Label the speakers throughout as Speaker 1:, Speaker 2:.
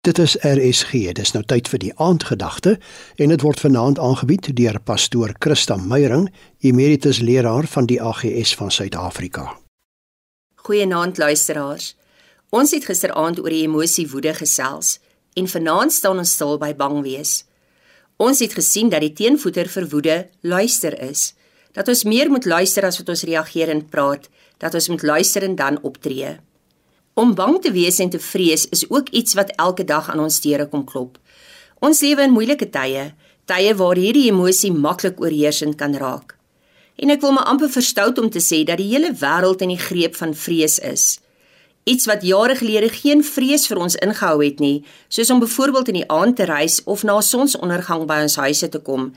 Speaker 1: Dit is RSG. Dis nou tyd vir die aandgedagte en dit word vanaand aangebied deur pastoor Christa Meyering, emeritus leraar van die AGS van Suid-Afrika.
Speaker 2: Goeienaand luisteraars. Ons het gisteraand oor die emosie woede gesels en vanaand staan ons stil by bang wees. Ons het gesien dat die teenvoeter vir woede luister is. Dat ons meer moet luister as wat ons reageer en praat, dat ons moet luister en dan optree. Om bang te wees en te vrees is ook iets wat elke dag aan ons deure kom klop. Ons lewe in moeilike tye, tye waar hierdie emosie maklik oorheersend kan raak. En ek wil my amper verstout om te sê dat die hele wêreld in die greep van vrees is. Iets wat jare gelede geen vrees vir ons ingehou het nie, soos om byvoorbeeld in die aand te reis of na sonsondergang by ons huise te kom,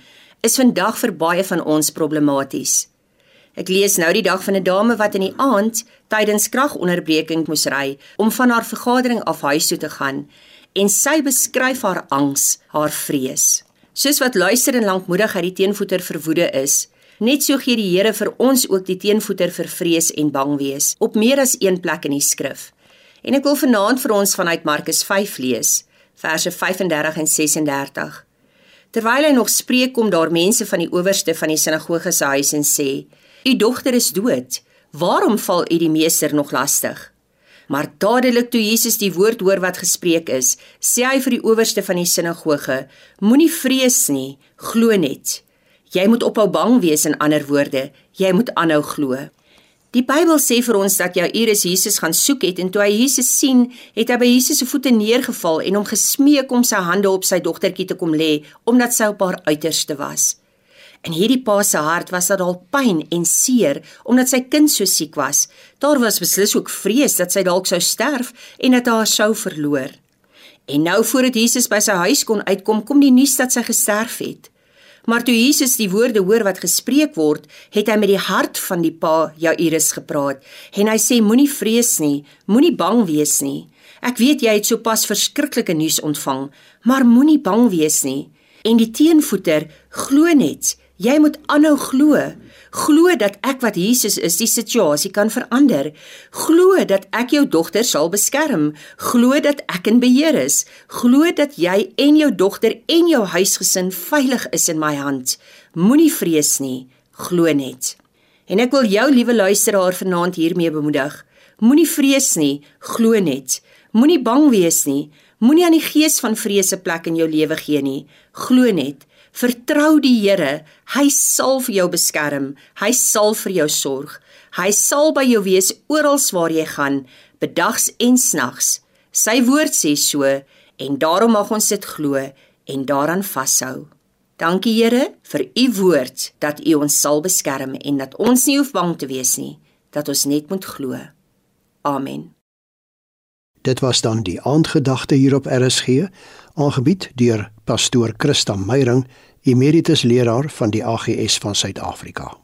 Speaker 2: is vandag vir baie van ons problematies. Ek lees nou die dag van 'n dame wat in die aand tydens kragonderbreking moes ry om van haar vergadering af huis toe te gaan en sy beskryf haar angs, haar vrees. Soos wat luister en lankmoedigheid die teenvoeter vir woede is, net so gee die Here vir ons ook die teenvoeter vir vrees en bang wees op meer as een plek in die skrif. En ek wil vanaand vir ons vanuit Markus 5 lees, verse 35 en 36. Terwyl hy nog spreek kom daar mense van die owerste van die sinagoge se huis en sê: U dogter is dood. Waarom val u die meester nog lastig? Maar dadelik toe Jesus die woord hoor wat gespreek is, sê hy vir die owerste van die sinagoge: Moenie vrees nie, glo net. Jy moet ophou bang wees in ander woorde, jy moet aanhou glo. Die Bybel sê vir ons dat Jairus Jesus gaan soek het en toe hy Jesus sien, het hy by Jesus se voete neergeval en hom gesmeek om sy hande op sy dogtertjie te kom lê omdat sy op haar uiterste was. In hierdie pa se hart was daar al pyn en seer omdat sy kind so siek was. Daar was beslis ook vrees dat sy dalk sou sterf en dat haar sou verloor. En nou voordat Jesus by sy huis kon uitkom, kom die nuus dat sy gesterf het. Maar toe Jesus die woorde hoor wat gespreek word, het hy met die hart van die pa Jairus gepraat en hy sê moenie vrees nie, moenie bang wees nie. Ek weet jy het sopas verskriklike nuus ontvang, maar moenie bang wees nie. En die teenvoeter glo net Jy moet aanhou glo. Glo dat ek wat Jesus is, die situasie kan verander. Glo dat ek jou dogter sal beskerm. Glo dat ek in beheer is. Glo dat jy en jou dogter en jou huisgesin veilig is in my hand. Moenie vrees nie. Glo net. En ek wil jou liewe luisteraar vanaand hiermee bemoedig. Moenie vrees nie. Glo net. Moenie bang wees nie. Moenie aan die gees van vrese plek in jou lewe gee nie. Glo net. Vertrou die Here, hy sal vir jou beskerm, hy sal vir jou sorg. Hy sal by jou wees oral waar jy gaan, bedags en snags. Sy woord sê so en daarom mag ons dit glo en daaraan vashou. Dankie Here vir u woord dat u ons sal beskerm en dat ons nie hoef bang te wees nie, dat ons net moet glo. Amen.
Speaker 1: Dit was dan die aandgedagte hier op RSG, aangebied deur pastoor Christa Meyring, emeritus leraar van die AGS van Suid-Afrika.